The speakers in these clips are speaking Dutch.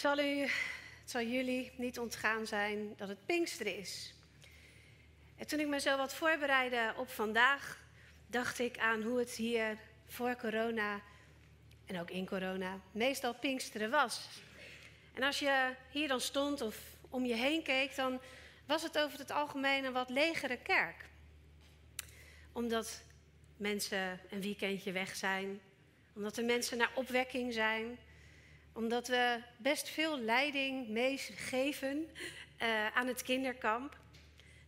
zal, u, het zal jullie niet ontgaan zijn dat het Pinkster is. En toen ik me zo wat voorbereidde op vandaag, dacht ik aan hoe het hier voor corona en ook in corona meestal Pinksteren was. En als je hier dan stond of om je heen keek, dan was het over het algemeen een wat legere kerk. Omdat mensen een weekendje weg zijn, omdat er mensen naar opwekking zijn, omdat we best veel leiding meegeven uh, aan het kinderkamp.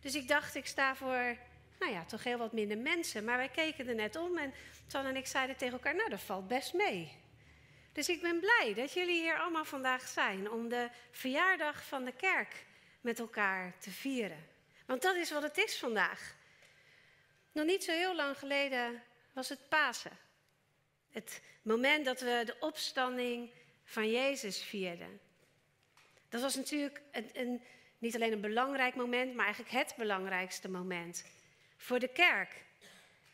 Dus ik dacht, ik sta voor, nou ja, toch heel wat minder mensen. Maar wij keken er net om en Tan en ik zeiden tegen elkaar, nou, dat valt best mee. Dus ik ben blij dat jullie hier allemaal vandaag zijn om de verjaardag van de kerk met elkaar te vieren. Want dat is wat het is vandaag. Nog niet zo heel lang geleden was het Pasen. Het moment dat we de opstanding van Jezus vierden. Dat was natuurlijk een, een, niet alleen een belangrijk moment, maar eigenlijk het belangrijkste moment voor de kerk.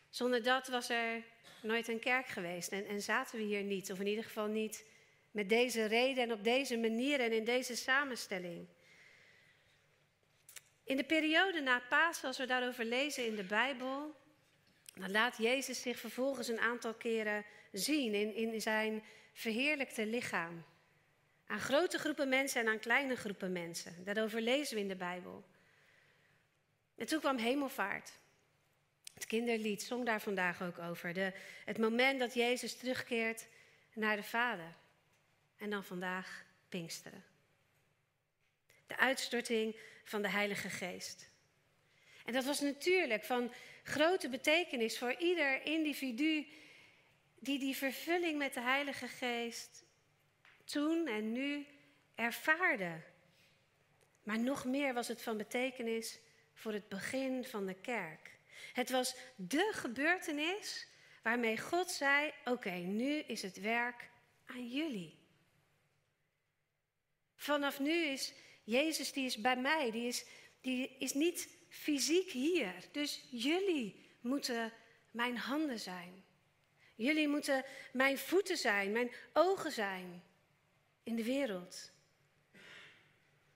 Zonder dat was er nooit een kerk geweest en, en zaten we hier niet, of in ieder geval niet met deze reden en op deze manier en in deze samenstelling. In de periode na Pasen, als we daarover lezen in de Bijbel, dan laat Jezus zich vervolgens een aantal keren zien in, in zijn verheerlijkte lichaam. Aan grote groepen mensen en aan kleine groepen mensen. Daarover lezen we in de Bijbel. En toen kwam hemelvaart. Het kinderlied zong daar vandaag ook over. De, het moment dat Jezus terugkeert naar de Vader. En dan vandaag Pinksteren. De uitstorting van de Heilige Geest. En dat was natuurlijk van grote betekenis voor ieder individu die die vervulling met de Heilige Geest toen en nu ervaarde. Maar nog meer was het van betekenis voor het begin van de kerk. Het was de gebeurtenis waarmee God zei: Oké, nu is het werk aan jullie. Vanaf nu is Jezus, die is bij mij, die is, die is niet fysiek hier. Dus jullie moeten mijn handen zijn. Jullie moeten mijn voeten zijn, mijn ogen zijn in de wereld.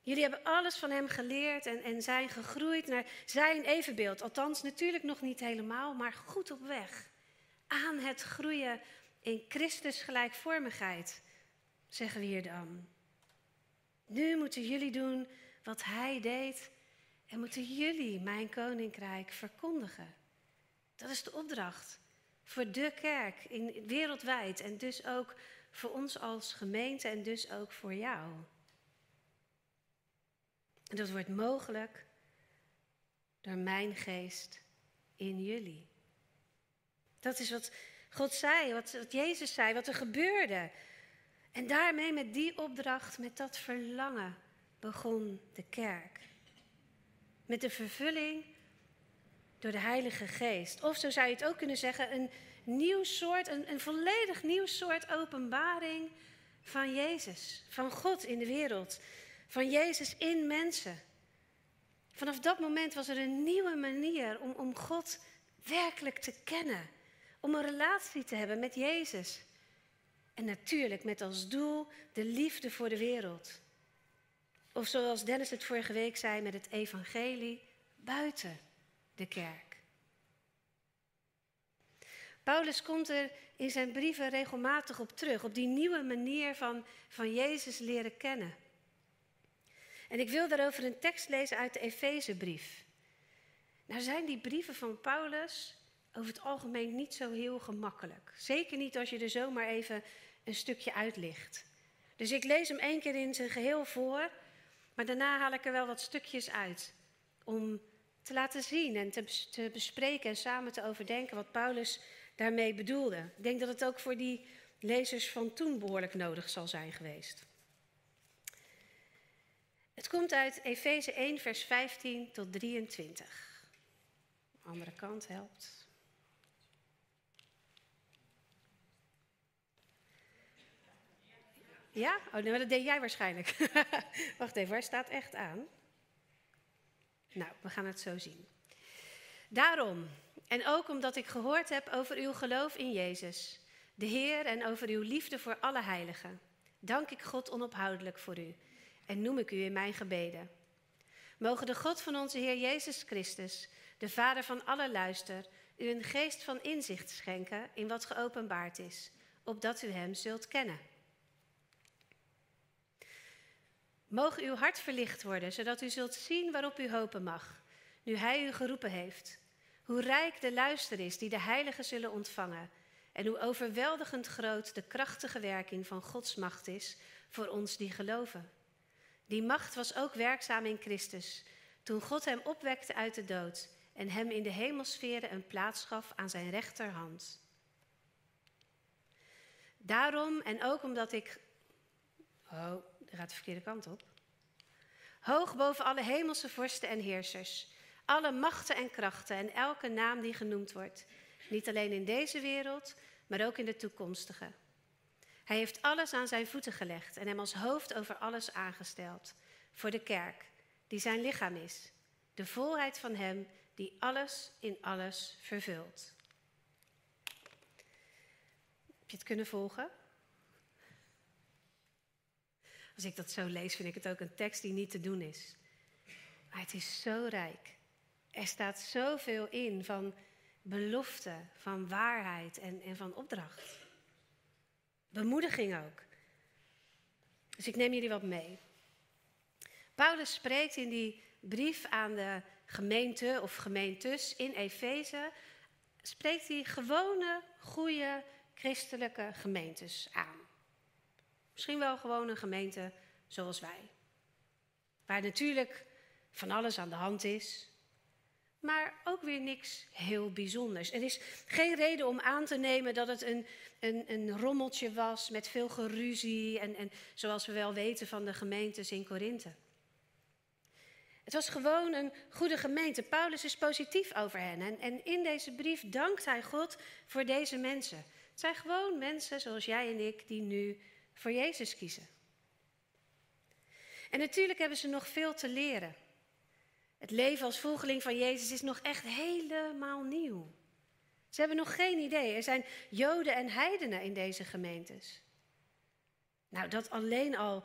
Jullie hebben alles van hem geleerd en, en zijn gegroeid naar zijn evenbeeld. Althans, natuurlijk nog niet helemaal, maar goed op weg. Aan het groeien in Christus gelijkvormigheid, zeggen we hier dan. Nu moeten jullie doen wat hij deed en moeten jullie mijn koninkrijk verkondigen. Dat is de opdracht voor de kerk in, wereldwijd en dus ook voor ons als gemeente en dus ook voor jou. En dat wordt mogelijk door mijn geest in jullie. Dat is wat God zei, wat, wat Jezus zei, wat er gebeurde. En daarmee met die opdracht, met dat verlangen, begon de kerk. Met de vervulling door de Heilige Geest. Of zo zou je het ook kunnen zeggen, een nieuw soort, een, een volledig nieuw soort openbaring van Jezus, van God in de wereld, van Jezus in mensen. Vanaf dat moment was er een nieuwe manier om, om God werkelijk te kennen, om een relatie te hebben met Jezus. En natuurlijk met als doel de liefde voor de wereld. Of zoals Dennis het vorige week zei met het evangelie, buiten de kerk. Paulus komt er in zijn brieven regelmatig op terug, op die nieuwe manier van, van Jezus leren kennen. En ik wil daarover een tekst lezen uit de Efezebrief. Nou zijn die brieven van Paulus over het algemeen niet zo heel gemakkelijk. Zeker niet als je er zomaar even een stukje uitlicht. Dus ik lees hem één keer in zijn geheel voor, maar daarna haal ik er wel wat stukjes uit. Om te laten zien en te, te bespreken en samen te overdenken wat Paulus daarmee bedoelde. Ik denk dat het ook voor die lezers van toen behoorlijk nodig zal zijn geweest. Het komt uit Efeze 1, vers 15 tot 23. De andere kant helpt. Ja? Oh, dat deed jij waarschijnlijk. Wacht even, waar staat echt aan? Nou, we gaan het zo zien. Daarom, en ook omdat ik gehoord heb over uw geloof in Jezus, de Heer, en over uw liefde voor alle heiligen, dank ik God onophoudelijk voor u en noem ik u in mijn gebeden. Mogen de God van onze Heer Jezus Christus, de Vader van alle luister, u een geest van inzicht schenken in wat geopenbaard is, opdat u Hem zult kennen. Mogen uw hart verlicht worden, zodat u zult zien waarop u hopen mag, nu Hij u geroepen heeft. Hoe rijk de luister is die de heiligen zullen ontvangen en hoe overweldigend groot de krachtige werking van Gods macht is voor ons die geloven. Die macht was ook werkzaam in Christus, toen God hem opwekte uit de dood en hem in de hemelsferen een plaats gaf aan zijn rechterhand. Daarom en ook omdat ik. Oh, er gaat de verkeerde kant op. Hoog boven alle hemelse vorsten en heersers, alle machten en krachten en elke naam die genoemd wordt, niet alleen in deze wereld, maar ook in de toekomstige. Hij heeft alles aan zijn voeten gelegd en hem als hoofd over alles aangesteld. Voor de kerk, die zijn lichaam is. De volheid van hem die alles in alles vervult. Heb je het kunnen volgen? Als ik dat zo lees, vind ik het ook een tekst die niet te doen is. Maar het is zo rijk. Er staat zoveel in van belofte, van waarheid en, en van opdracht. Bemoediging ook. Dus ik neem jullie wat mee. Paulus spreekt in die brief aan de gemeente of gemeentes in Efeze, spreekt hij gewone, goede christelijke gemeentes aan. Misschien wel gewoon een gemeente zoals wij. Waar natuurlijk van alles aan de hand is, maar ook weer niks heel bijzonders. Er is geen reden om aan te nemen dat het een, een, een rommeltje was met veel geruzie en, en zoals we wel weten van de gemeentes in Korinthe. Het was gewoon een goede gemeente. Paulus is positief over hen. En, en in deze brief dankt hij God voor deze mensen. Het zijn gewoon mensen zoals jij en ik die nu voor Jezus kiezen. En natuurlijk hebben ze nog veel te leren. Het leven als volgeling van Jezus is nog echt helemaal nieuw. Ze hebben nog geen idee. Er zijn Joden en heidenen in deze gemeentes. Nou, dat alleen al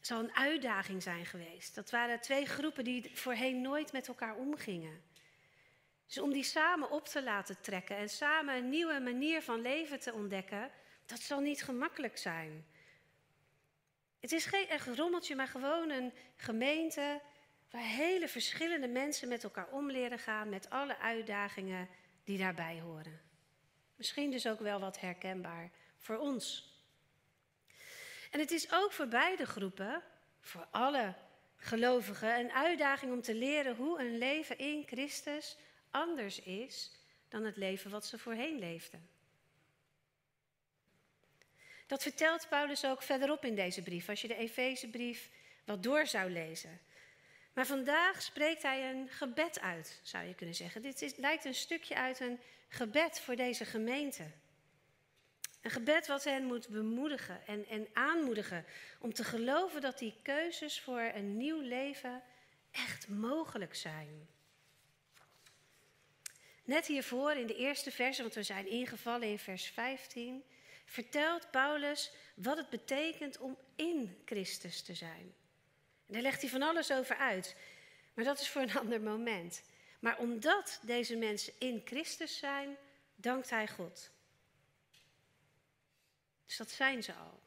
zal een uitdaging zijn geweest. Dat waren twee groepen die voorheen nooit met elkaar omgingen. Dus om die samen op te laten trekken en samen een nieuwe manier van leven te ontdekken, dat zal niet gemakkelijk zijn. Het is geen echt rommeltje, maar gewoon een gemeente waar hele verschillende mensen met elkaar om leren gaan met alle uitdagingen die daarbij horen. Misschien dus ook wel wat herkenbaar voor ons. En het is ook voor beide groepen, voor alle gelovigen, een uitdaging om te leren hoe een leven in Christus anders is dan het leven wat ze voorheen leefden. Dat vertelt Paulus ook verderop in deze brief, als je de Efezebrief wat door zou lezen. Maar vandaag spreekt hij een gebed uit, zou je kunnen zeggen. Dit lijkt een stukje uit een gebed voor deze gemeente. Een gebed wat hen moet bemoedigen en, en aanmoedigen om te geloven dat die keuzes voor een nieuw leven echt mogelijk zijn. Net hiervoor in de eerste verse, want we zijn ingevallen in vers 15, vertelt Paulus wat het betekent om in Christus te zijn. En daar legt hij van alles over uit. Maar dat is voor een ander moment. Maar omdat deze mensen in Christus zijn, dankt hij God. Dus dat zijn ze al.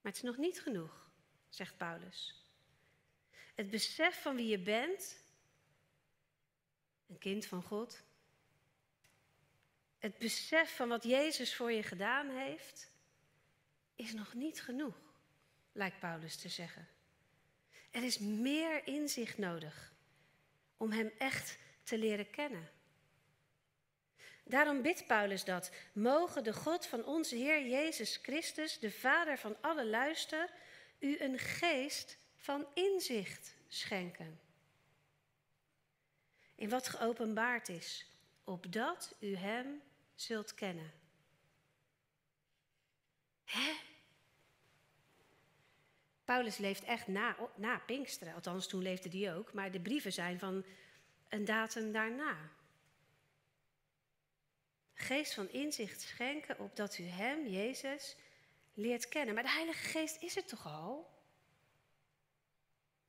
Maar het is nog niet genoeg, zegt Paulus. Het besef van wie je bent, een kind van God, het besef van wat Jezus voor je gedaan heeft, is nog niet genoeg, lijkt Paulus te zeggen. Er is meer inzicht nodig om Hem echt te leren kennen. Daarom bidt Paulus dat. Mogen de God van onze Heer Jezus Christus, de Vader van alle luister, u een geest van inzicht schenken. In wat geopenbaard is, opdat u Hem zult kennen. Hè? Paulus leeft echt na, na Pinksteren, althans toen leefde die ook, maar de brieven zijn van een datum daarna. Geest van inzicht schenken opdat u Hem, Jezus, leert kennen. Maar de Heilige Geest is er toch al?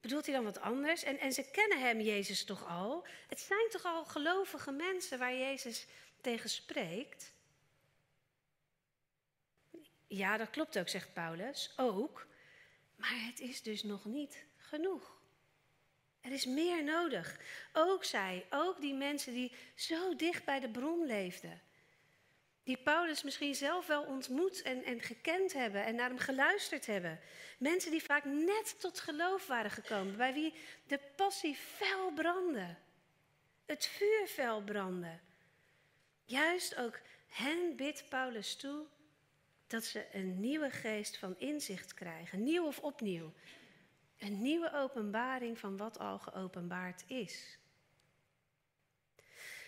Bedoelt hij dan wat anders? En, en ze kennen hem, Jezus, toch al? Het zijn toch al gelovige mensen waar Jezus tegen spreekt? Ja, dat klopt ook, zegt Paulus. Ook. Maar het is dus nog niet genoeg. Er is meer nodig. Ook zij, ook die mensen die zo dicht bij de bron leefden. Die Paulus misschien zelf wel ontmoet en, en gekend hebben en naar hem geluisterd hebben. Mensen die vaak net tot geloof waren gekomen, bij wie de passie fel brandde. Het vuur fel brandde. Juist ook hen bidt Paulus toe dat ze een nieuwe geest van inzicht krijgen, nieuw of opnieuw. Een nieuwe openbaring van wat al geopenbaard is.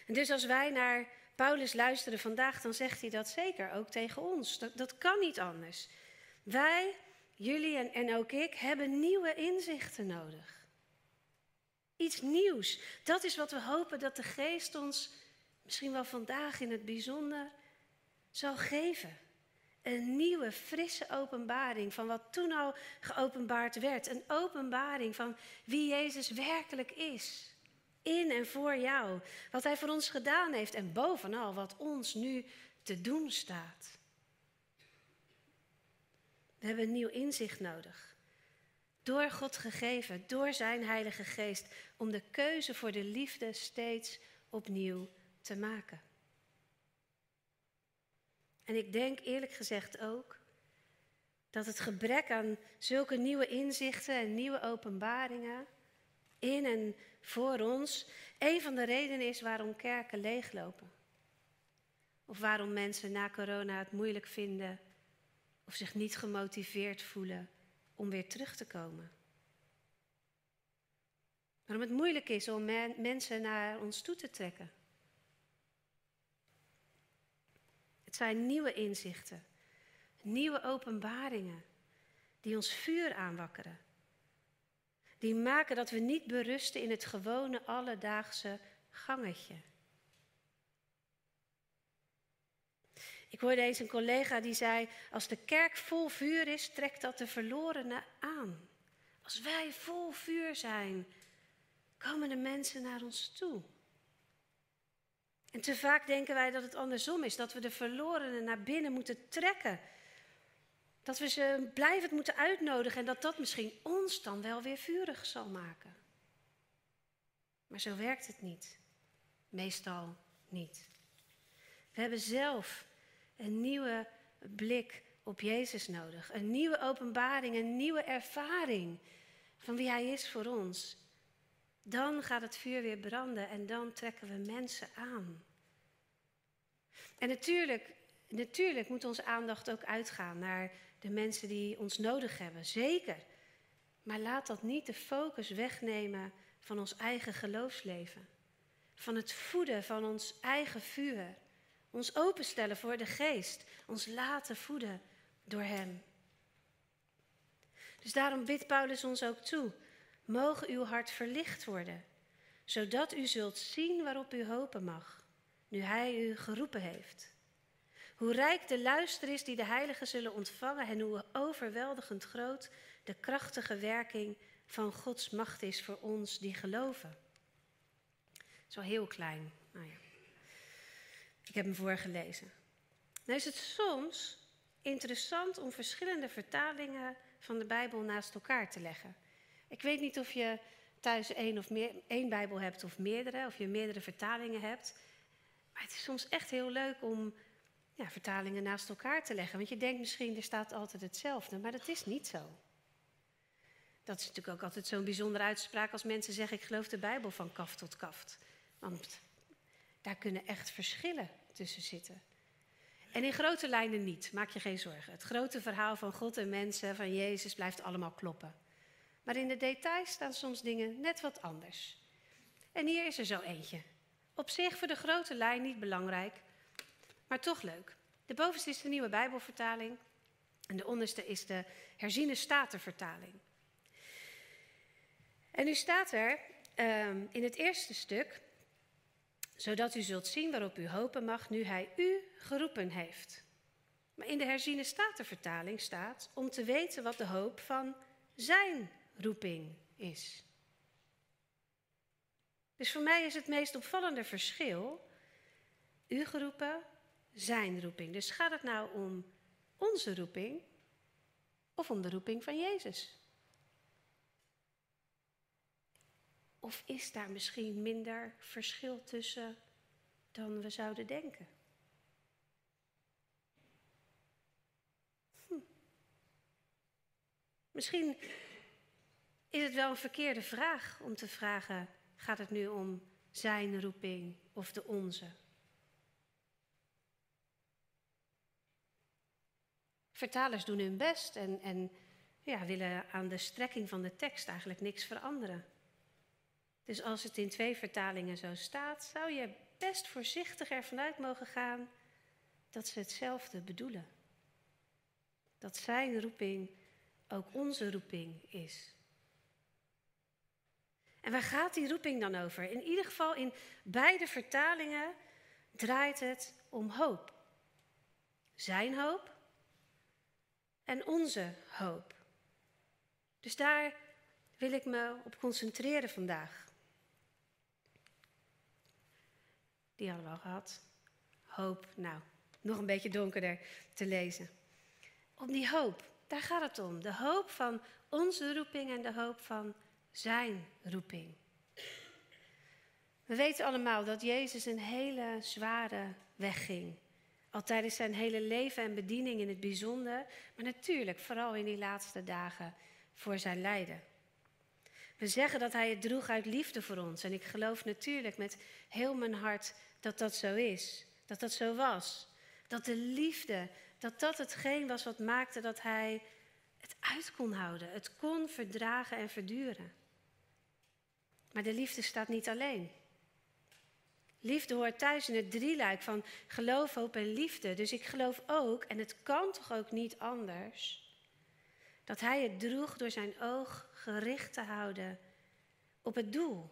En dus als wij naar Paulus luisteren vandaag, dan zegt hij dat zeker ook tegen ons. Dat, dat kan niet anders. Wij, jullie en, en ook ik, hebben nieuwe inzichten nodig. Iets nieuws. Dat is wat we hopen dat de geest ons misschien wel vandaag in het bijzonder zal geven. Een nieuwe, frisse openbaring van wat toen al geopenbaard werd. Een openbaring van wie Jezus werkelijk is. In en voor jou. Wat Hij voor ons gedaan heeft en bovenal wat ons nu te doen staat. We hebben een nieuw inzicht nodig. Door God gegeven, door Zijn Heilige Geest, om de keuze voor de liefde steeds opnieuw te maken. En ik denk eerlijk gezegd ook dat het gebrek aan zulke nieuwe inzichten en nieuwe openbaringen in en voor ons een van de redenen is waarom kerken leeglopen. Of waarom mensen na corona het moeilijk vinden of zich niet gemotiveerd voelen om weer terug te komen. Waarom het moeilijk is om mensen naar ons toe te trekken. Het zijn nieuwe inzichten, nieuwe openbaringen die ons vuur aanwakkeren. Die maken dat we niet berusten in het gewone alledaagse gangetje. Ik hoorde eens een collega die zei: Als de kerk vol vuur is, trekt dat de verlorenen aan. Als wij vol vuur zijn, komen de mensen naar ons toe. En te vaak denken wij dat het andersom is, dat we de verlorenen naar binnen moeten trekken. Dat we ze blijvend moeten uitnodigen en dat dat misschien ons dan wel weer vurig zal maken. Maar zo werkt het niet. Meestal niet. We hebben zelf een nieuwe blik op Jezus nodig. Een nieuwe openbaring, een nieuwe ervaring van wie Hij is voor ons. Dan gaat het vuur weer branden en dan trekken we mensen aan. En natuurlijk, natuurlijk moet onze aandacht ook uitgaan naar de mensen die ons nodig hebben, zeker. Maar laat dat niet de focus wegnemen van ons eigen geloofsleven. Van het voeden van ons eigen vuur. Ons openstellen voor de geest. Ons laten voeden door Hem. Dus daarom bidt Paulus ons ook toe. Mogen uw hart verlicht worden, zodat u zult zien waarop u hopen mag, nu Hij u geroepen heeft. Hoe rijk de luister is die de heiligen zullen ontvangen en hoe overweldigend groot de krachtige werking van Gods macht is voor ons die geloven. Het is wel heel klein. Nou ja. Ik heb hem voorgelezen. Nou is het soms interessant om verschillende vertalingen van de Bijbel naast elkaar te leggen. Ik weet niet of je thuis één, of meer, één Bijbel hebt of meerdere, of je meerdere vertalingen hebt. Maar het is soms echt heel leuk om ja, vertalingen naast elkaar te leggen. Want je denkt misschien, er staat altijd hetzelfde, maar dat is niet zo. Dat is natuurlijk ook altijd zo'n bijzondere uitspraak als mensen zeggen: Ik geloof de Bijbel van kaft tot kaft. Want daar kunnen echt verschillen tussen zitten. En in grote lijnen niet, maak je geen zorgen. Het grote verhaal van God en mensen, van Jezus, blijft allemaal kloppen. Maar in de details staan soms dingen net wat anders. En hier is er zo eentje. Op zich voor de grote lijn niet belangrijk, maar toch leuk. De bovenste is de nieuwe Bijbelvertaling en de onderste is de herziene statenvertaling. En nu staat er um, in het eerste stuk, zodat u zult zien waarop u hopen mag nu hij u geroepen heeft. Maar in de herziene statenvertaling staat om te weten wat de hoop van zijn roeping is. Dus voor mij is het meest opvallende verschil u geroepen, zijn roeping. Dus gaat het nou om onze roeping of om de roeping van Jezus? Of is daar misschien minder verschil tussen dan we zouden denken? Hm. Misschien is het wel een verkeerde vraag om te vragen: gaat het nu om zijn roeping of de onze? Vertalers doen hun best en, en ja, willen aan de strekking van de tekst eigenlijk niks veranderen. Dus als het in twee vertalingen zo staat, zou je best voorzichtig ervan uit mogen gaan dat ze hetzelfde bedoelen. Dat zijn roeping ook onze roeping is. En waar gaat die roeping dan over? In ieder geval in beide vertalingen draait het om hoop. Zijn hoop en onze hoop. Dus daar wil ik me op concentreren vandaag. Die hadden we al gehad. Hoop, nou, nog een beetje donkerder te lezen. Om die hoop, daar gaat het om. De hoop van onze roeping en de hoop van zijn roeping. We weten allemaal dat Jezus een hele zware weg ging. Al tijdens zijn hele leven en bediening in het bijzonder, maar natuurlijk vooral in die laatste dagen voor zijn lijden. We zeggen dat hij het droeg uit liefde voor ons. En ik geloof natuurlijk met heel mijn hart dat dat zo is. Dat dat zo was. Dat de liefde, dat dat hetgeen was wat maakte dat hij het uit kon houden. Het kon verdragen en verduren. Maar de liefde staat niet alleen. Liefde hoort thuis in het drieluik van geloof, hoop en liefde. Dus ik geloof ook, en het kan toch ook niet anders, dat hij het droeg door zijn oog gericht te houden op het doel.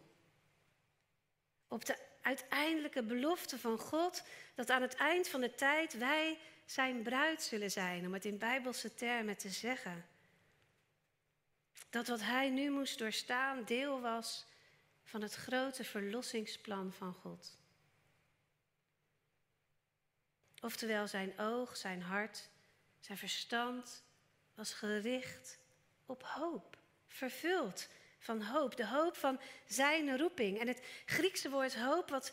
Op de uiteindelijke belofte van God dat aan het eind van de tijd wij zijn bruid zullen zijn, om het in bijbelse termen te zeggen. Dat wat hij nu moest doorstaan deel was van het grote verlossingsplan van God. Oftewel zijn oog, zijn hart, zijn verstand was gericht op hoop, vervuld van hoop, de hoop van zijn roeping. En het Griekse woord hoop, wat,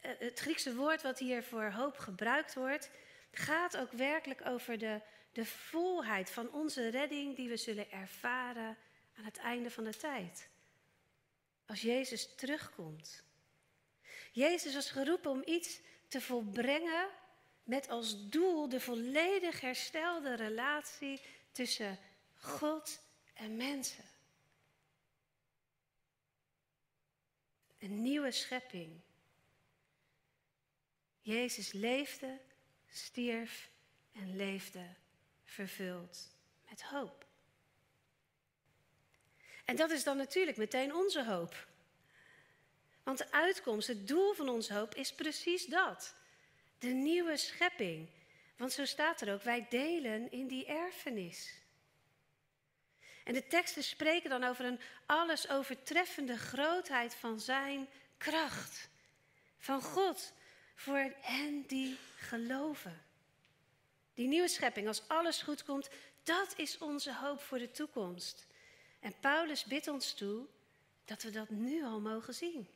eh, het Griekse woord wat hier voor hoop gebruikt wordt, gaat ook werkelijk over de, de volheid van onze redding die we zullen ervaren aan het einde van de tijd. Als Jezus terugkomt. Jezus was geroepen om iets te volbrengen met als doel de volledig herstelde relatie tussen God en mensen. Een nieuwe schepping. Jezus leefde, stierf en leefde vervuld met hoop. En dat is dan natuurlijk meteen onze hoop. Want de uitkomst, het doel van onze hoop is precies dat. De nieuwe schepping. Want zo staat er ook, wij delen in die erfenis. En de teksten spreken dan over een alles overtreffende grootheid van zijn kracht. Van God voor hen die geloven. Die nieuwe schepping, als alles goed komt, dat is onze hoop voor de toekomst. En Paulus bidt ons toe dat we dat nu al mogen zien.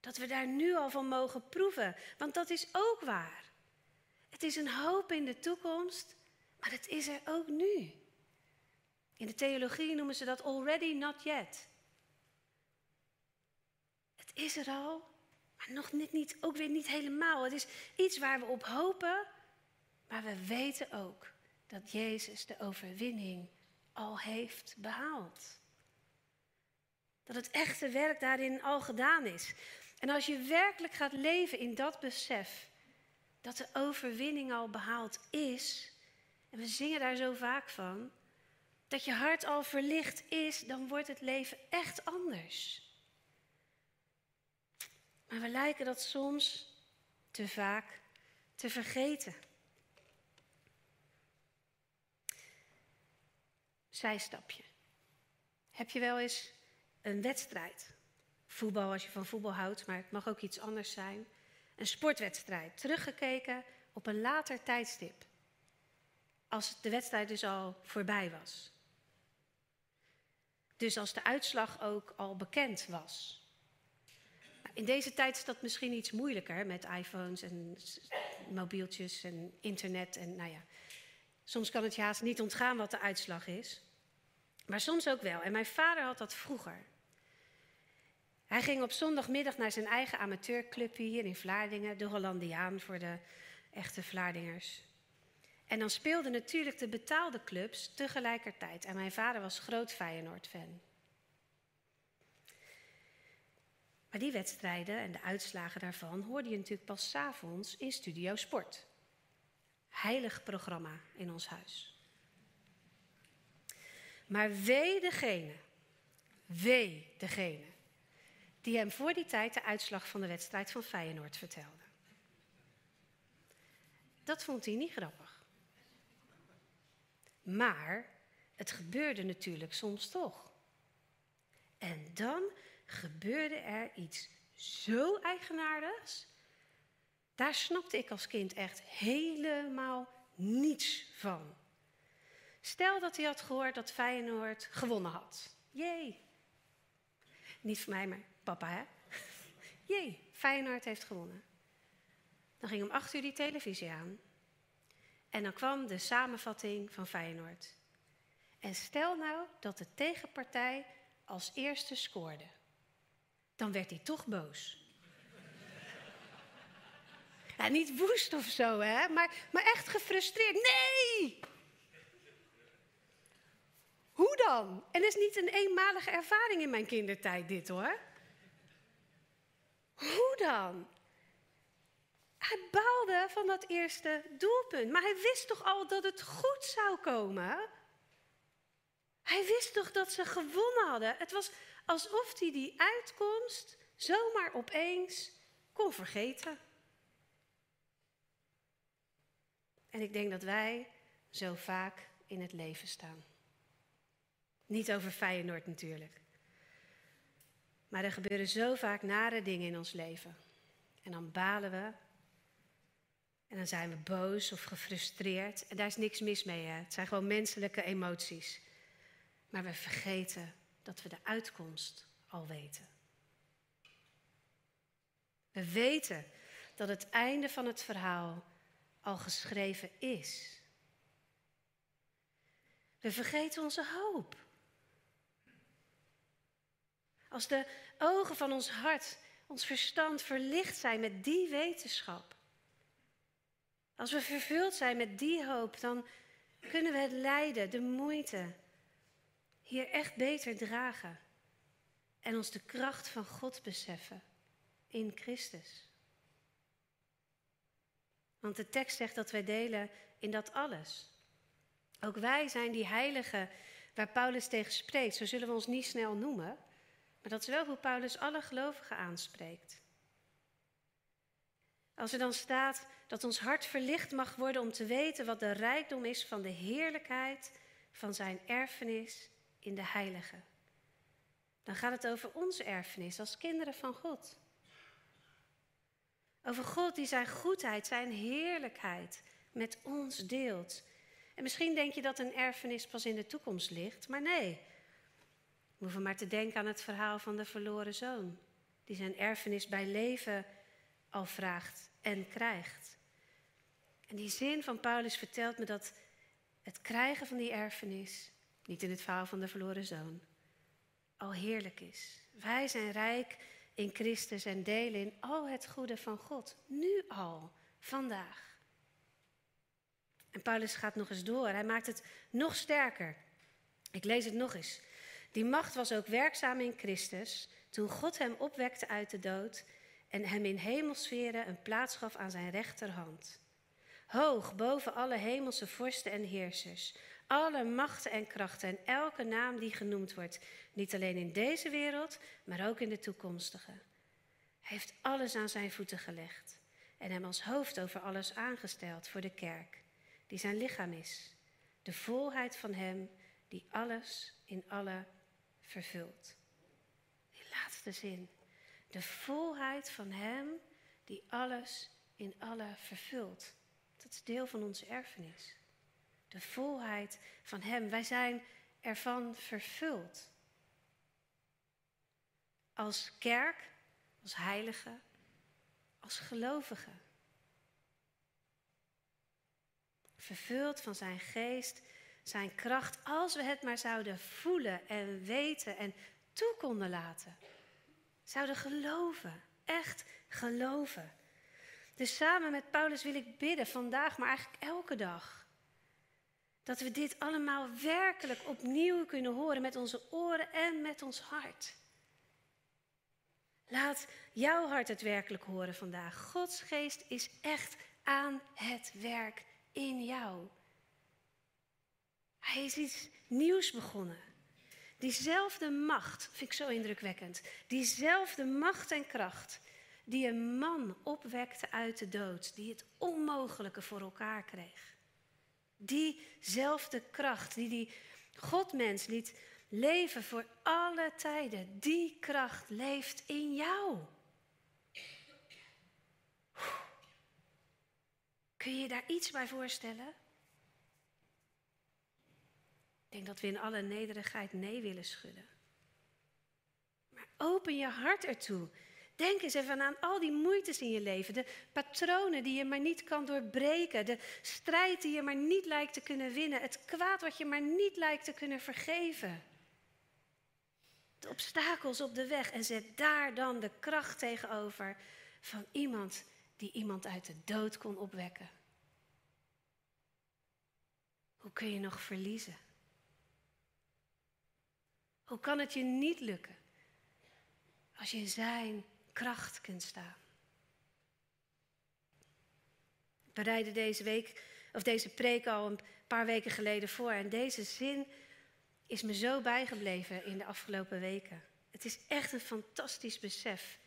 Dat we daar nu al van mogen proeven, want dat is ook waar. Het is een hoop in de toekomst, maar het is er ook nu. In de theologie noemen ze dat already not yet. Het is er al, maar nog net niet, ook weer niet helemaal. Het is iets waar we op hopen, maar we weten ook dat Jezus de overwinning al heeft behaald. Dat het echte werk daarin al gedaan is. En als je werkelijk gaat leven in dat besef dat de overwinning al behaald is, en we zingen daar zo vaak van, dat je hart al verlicht is, dan wordt het leven echt anders. Maar we lijken dat soms te vaak te vergeten. Zijstapje. Heb je wel eens een wedstrijd? Voetbal als je van voetbal houdt, maar het mag ook iets anders zijn. Een sportwedstrijd, teruggekeken op een later tijdstip. Als de wedstrijd dus al voorbij was. Dus als de uitslag ook al bekend was. In deze tijd is dat misschien iets moeilijker met iPhones en mobieltjes en internet. En nou ja, soms kan het je haast niet ontgaan wat de uitslag is. Maar soms ook wel. En mijn vader had dat vroeger. Hij ging op zondagmiddag naar zijn eigen amateurclubje hier in Vlaardingen, de Hollandiaan voor de echte Vlaardingers. En dan speelden natuurlijk de betaalde clubs tegelijkertijd. En mijn vader was groot Feyenoord-fan. Maar die wedstrijden en de uitslagen daarvan hoorde je natuurlijk pas s'avonds in Studio Sport. Heilig programma in ons huis. Maar wee degene, wee degene, die hem voor die tijd de uitslag van de wedstrijd van Feyenoord vertelde. Dat vond hij niet grappig. Maar het gebeurde natuurlijk soms toch. En dan gebeurde er iets zo eigenaardigs. Daar snapte ik als kind echt helemaal niets van. Stel dat hij had gehoord dat Feyenoord gewonnen had. Jee. Niet voor mij, maar papa, hè? Jee, Feyenoord heeft gewonnen. Dan ging om acht uur die televisie aan. En dan kwam de samenvatting van Feyenoord. En stel nou dat de tegenpartij als eerste scoorde. Dan werd hij toch boos. Ja, niet woest of zo, hè? Maar, maar echt gefrustreerd. Nee! Dan? En is niet een eenmalige ervaring in mijn kindertijd, dit hoor. Hoe dan? Hij baalde van dat eerste doelpunt, maar hij wist toch al dat het goed zou komen? Hij wist toch dat ze gewonnen hadden? Het was alsof hij die uitkomst zomaar opeens kon vergeten. En ik denk dat wij zo vaak in het leven staan. Niet over Feyenoord natuurlijk. Maar er gebeuren zo vaak nare dingen in ons leven. En dan balen we. En dan zijn we boos of gefrustreerd. En daar is niks mis mee. Hè? Het zijn gewoon menselijke emoties. Maar we vergeten dat we de uitkomst al weten. We weten dat het einde van het verhaal al geschreven is. We vergeten onze hoop. Als de ogen van ons hart, ons verstand verlicht zijn met die wetenschap. Als we vervuld zijn met die hoop, dan kunnen we het lijden, de moeite, hier echt beter dragen. En ons de kracht van God beseffen in Christus. Want de tekst zegt dat wij delen in dat alles. Ook wij zijn die heiligen waar Paulus tegen spreekt. Zo zullen we ons niet snel noemen. Maar dat is wel hoe Paulus alle gelovigen aanspreekt. Als er dan staat dat ons hart verlicht mag worden om te weten wat de rijkdom is van de heerlijkheid van zijn erfenis in de heilige. Dan gaat het over onze erfenis als kinderen van God. Over God die zijn goedheid, zijn heerlijkheid met ons deelt. En misschien denk je dat een erfenis pas in de toekomst ligt, maar nee. We hoeven maar te denken aan het verhaal van de verloren zoon, die zijn erfenis bij leven al vraagt en krijgt. En die zin van Paulus vertelt me dat het krijgen van die erfenis, niet in het verhaal van de verloren zoon, al heerlijk is. Wij zijn rijk in Christus en delen in al het goede van God. Nu al, vandaag. En Paulus gaat nog eens door. Hij maakt het nog sterker. Ik lees het nog eens. Die macht was ook werkzaam in Christus toen God hem opwekte uit de dood en hem in hemelsferen een plaats gaf aan zijn rechterhand. Hoog boven alle hemelse vorsten en heersers, alle machten en krachten en elke naam die genoemd wordt, niet alleen in deze wereld, maar ook in de toekomstige. Hij heeft alles aan zijn voeten gelegd en hem als hoofd over alles aangesteld voor de kerk, die zijn lichaam is, de volheid van hem die alles in alle vervult. Die laatste zin. De volheid van Hem die alles in alle vervult. Dat is deel van onze erfenis. De volheid van Hem. Wij zijn ervan vervuld. Als kerk, als heilige, als gelovigen. Vervuld van zijn geest, zijn kracht, als we het maar zouden voelen en weten en toe konden laten. Zouden geloven, echt geloven. Dus samen met Paulus wil ik bidden vandaag, maar eigenlijk elke dag. Dat we dit allemaal werkelijk opnieuw kunnen horen met onze oren en met ons hart. Laat jouw hart het werkelijk horen vandaag. Gods geest is echt aan het werk in jou. Hij is iets nieuws begonnen. Diezelfde macht, vind ik zo indrukwekkend. Diezelfde macht en kracht die een man opwekte uit de dood, die het onmogelijke voor elkaar kreeg. Diezelfde kracht die die Godmens liet leven voor alle tijden, die kracht leeft in jou. Kun je je daar iets bij voorstellen? Ik denk dat we in alle nederigheid nee willen schudden. Maar open je hart ertoe. Denk eens even aan al die moeites in je leven, de patronen die je maar niet kan doorbreken, de strijd die je maar niet lijkt te kunnen winnen, het kwaad wat je maar niet lijkt te kunnen vergeven. De obstakels op de weg en zet daar dan de kracht tegenover van iemand die iemand uit de dood kon opwekken. Hoe kun je nog verliezen? Hoe kan het je niet lukken als je in zijn kracht kunt staan? Ik bereidde deze week, of deze preek al een paar weken geleden voor. En deze zin is me zo bijgebleven in de afgelopen weken. Het is echt een fantastisch besef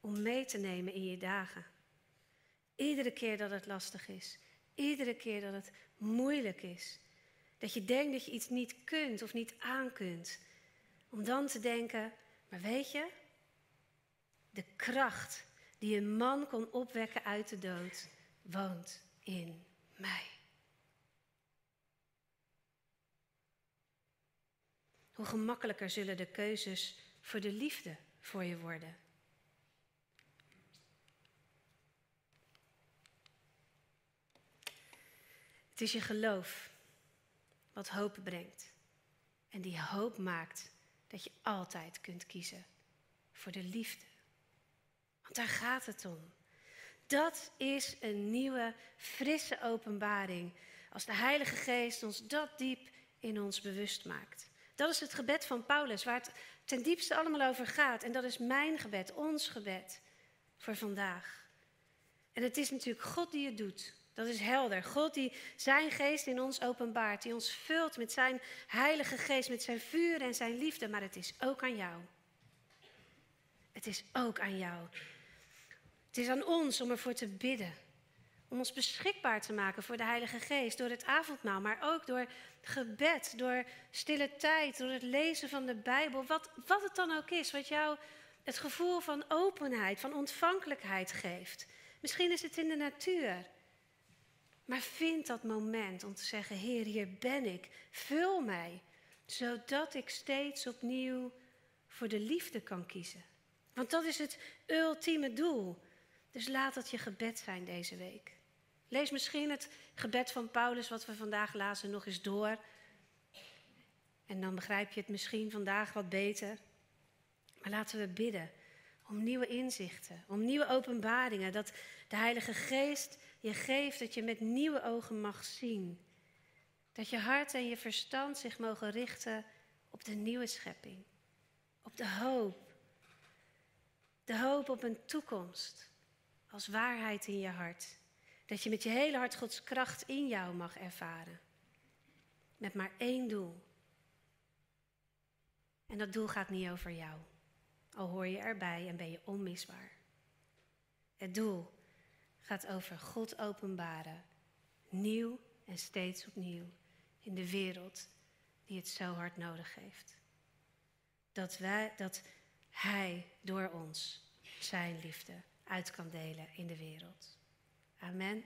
om mee te nemen in je dagen. Iedere keer dat het lastig is, iedere keer dat het moeilijk is, dat je denkt dat je iets niet kunt of niet aan kunt, om dan te denken, maar weet je, de kracht die een man kon opwekken uit de dood, woont in mij. Hoe gemakkelijker zullen de keuzes voor de liefde voor je worden. Het is je geloof wat hoop brengt. En die hoop maakt dat je altijd kunt kiezen voor de liefde. Want daar gaat het om. Dat is een nieuwe, frisse openbaring. Als de Heilige Geest ons dat diep in ons bewust maakt. Dat is het gebed van Paulus, waar het ten diepste allemaal over gaat. En dat is mijn gebed, ons gebed voor vandaag. En het is natuurlijk God die het doet. Dat is helder. God die zijn geest in ons openbaart, die ons vult met zijn heilige geest, met zijn vuur en zijn liefde. Maar het is ook aan jou. Het is ook aan jou. Het is aan ons om ervoor te bidden. Om ons beschikbaar te maken voor de Heilige Geest. Door het avondmaal, maar ook door gebed, door stille tijd, door het lezen van de Bijbel. Wat, wat het dan ook is, wat jou het gevoel van openheid, van ontvankelijkheid geeft. Misschien is het in de natuur. Maar vind dat moment om te zeggen: Heer, hier ben ik. Vul mij, zodat ik steeds opnieuw voor de liefde kan kiezen. Want dat is het ultieme doel. Dus laat dat je gebed zijn deze week. Lees misschien het gebed van Paulus, wat we vandaag lazen, nog eens door. En dan begrijp je het misschien vandaag wat beter. Maar laten we bidden om nieuwe inzichten, om nieuwe openbaringen. Dat de Heilige Geest je geeft dat je met nieuwe ogen mag zien. Dat je hart en je verstand zich mogen richten op de nieuwe schepping. Op de hoop. De hoop op een toekomst als waarheid in je hart. Dat je met je hele hart Gods kracht in jou mag ervaren. Met maar één doel. En dat doel gaat niet over jou. Al hoor je erbij en ben je onmisbaar. Het doel gaat over God openbaren. Nieuw en steeds opnieuw in de wereld die het zo hard nodig heeft. Dat, wij, dat Hij door ons zijn liefde uit kan delen in de wereld. Amen.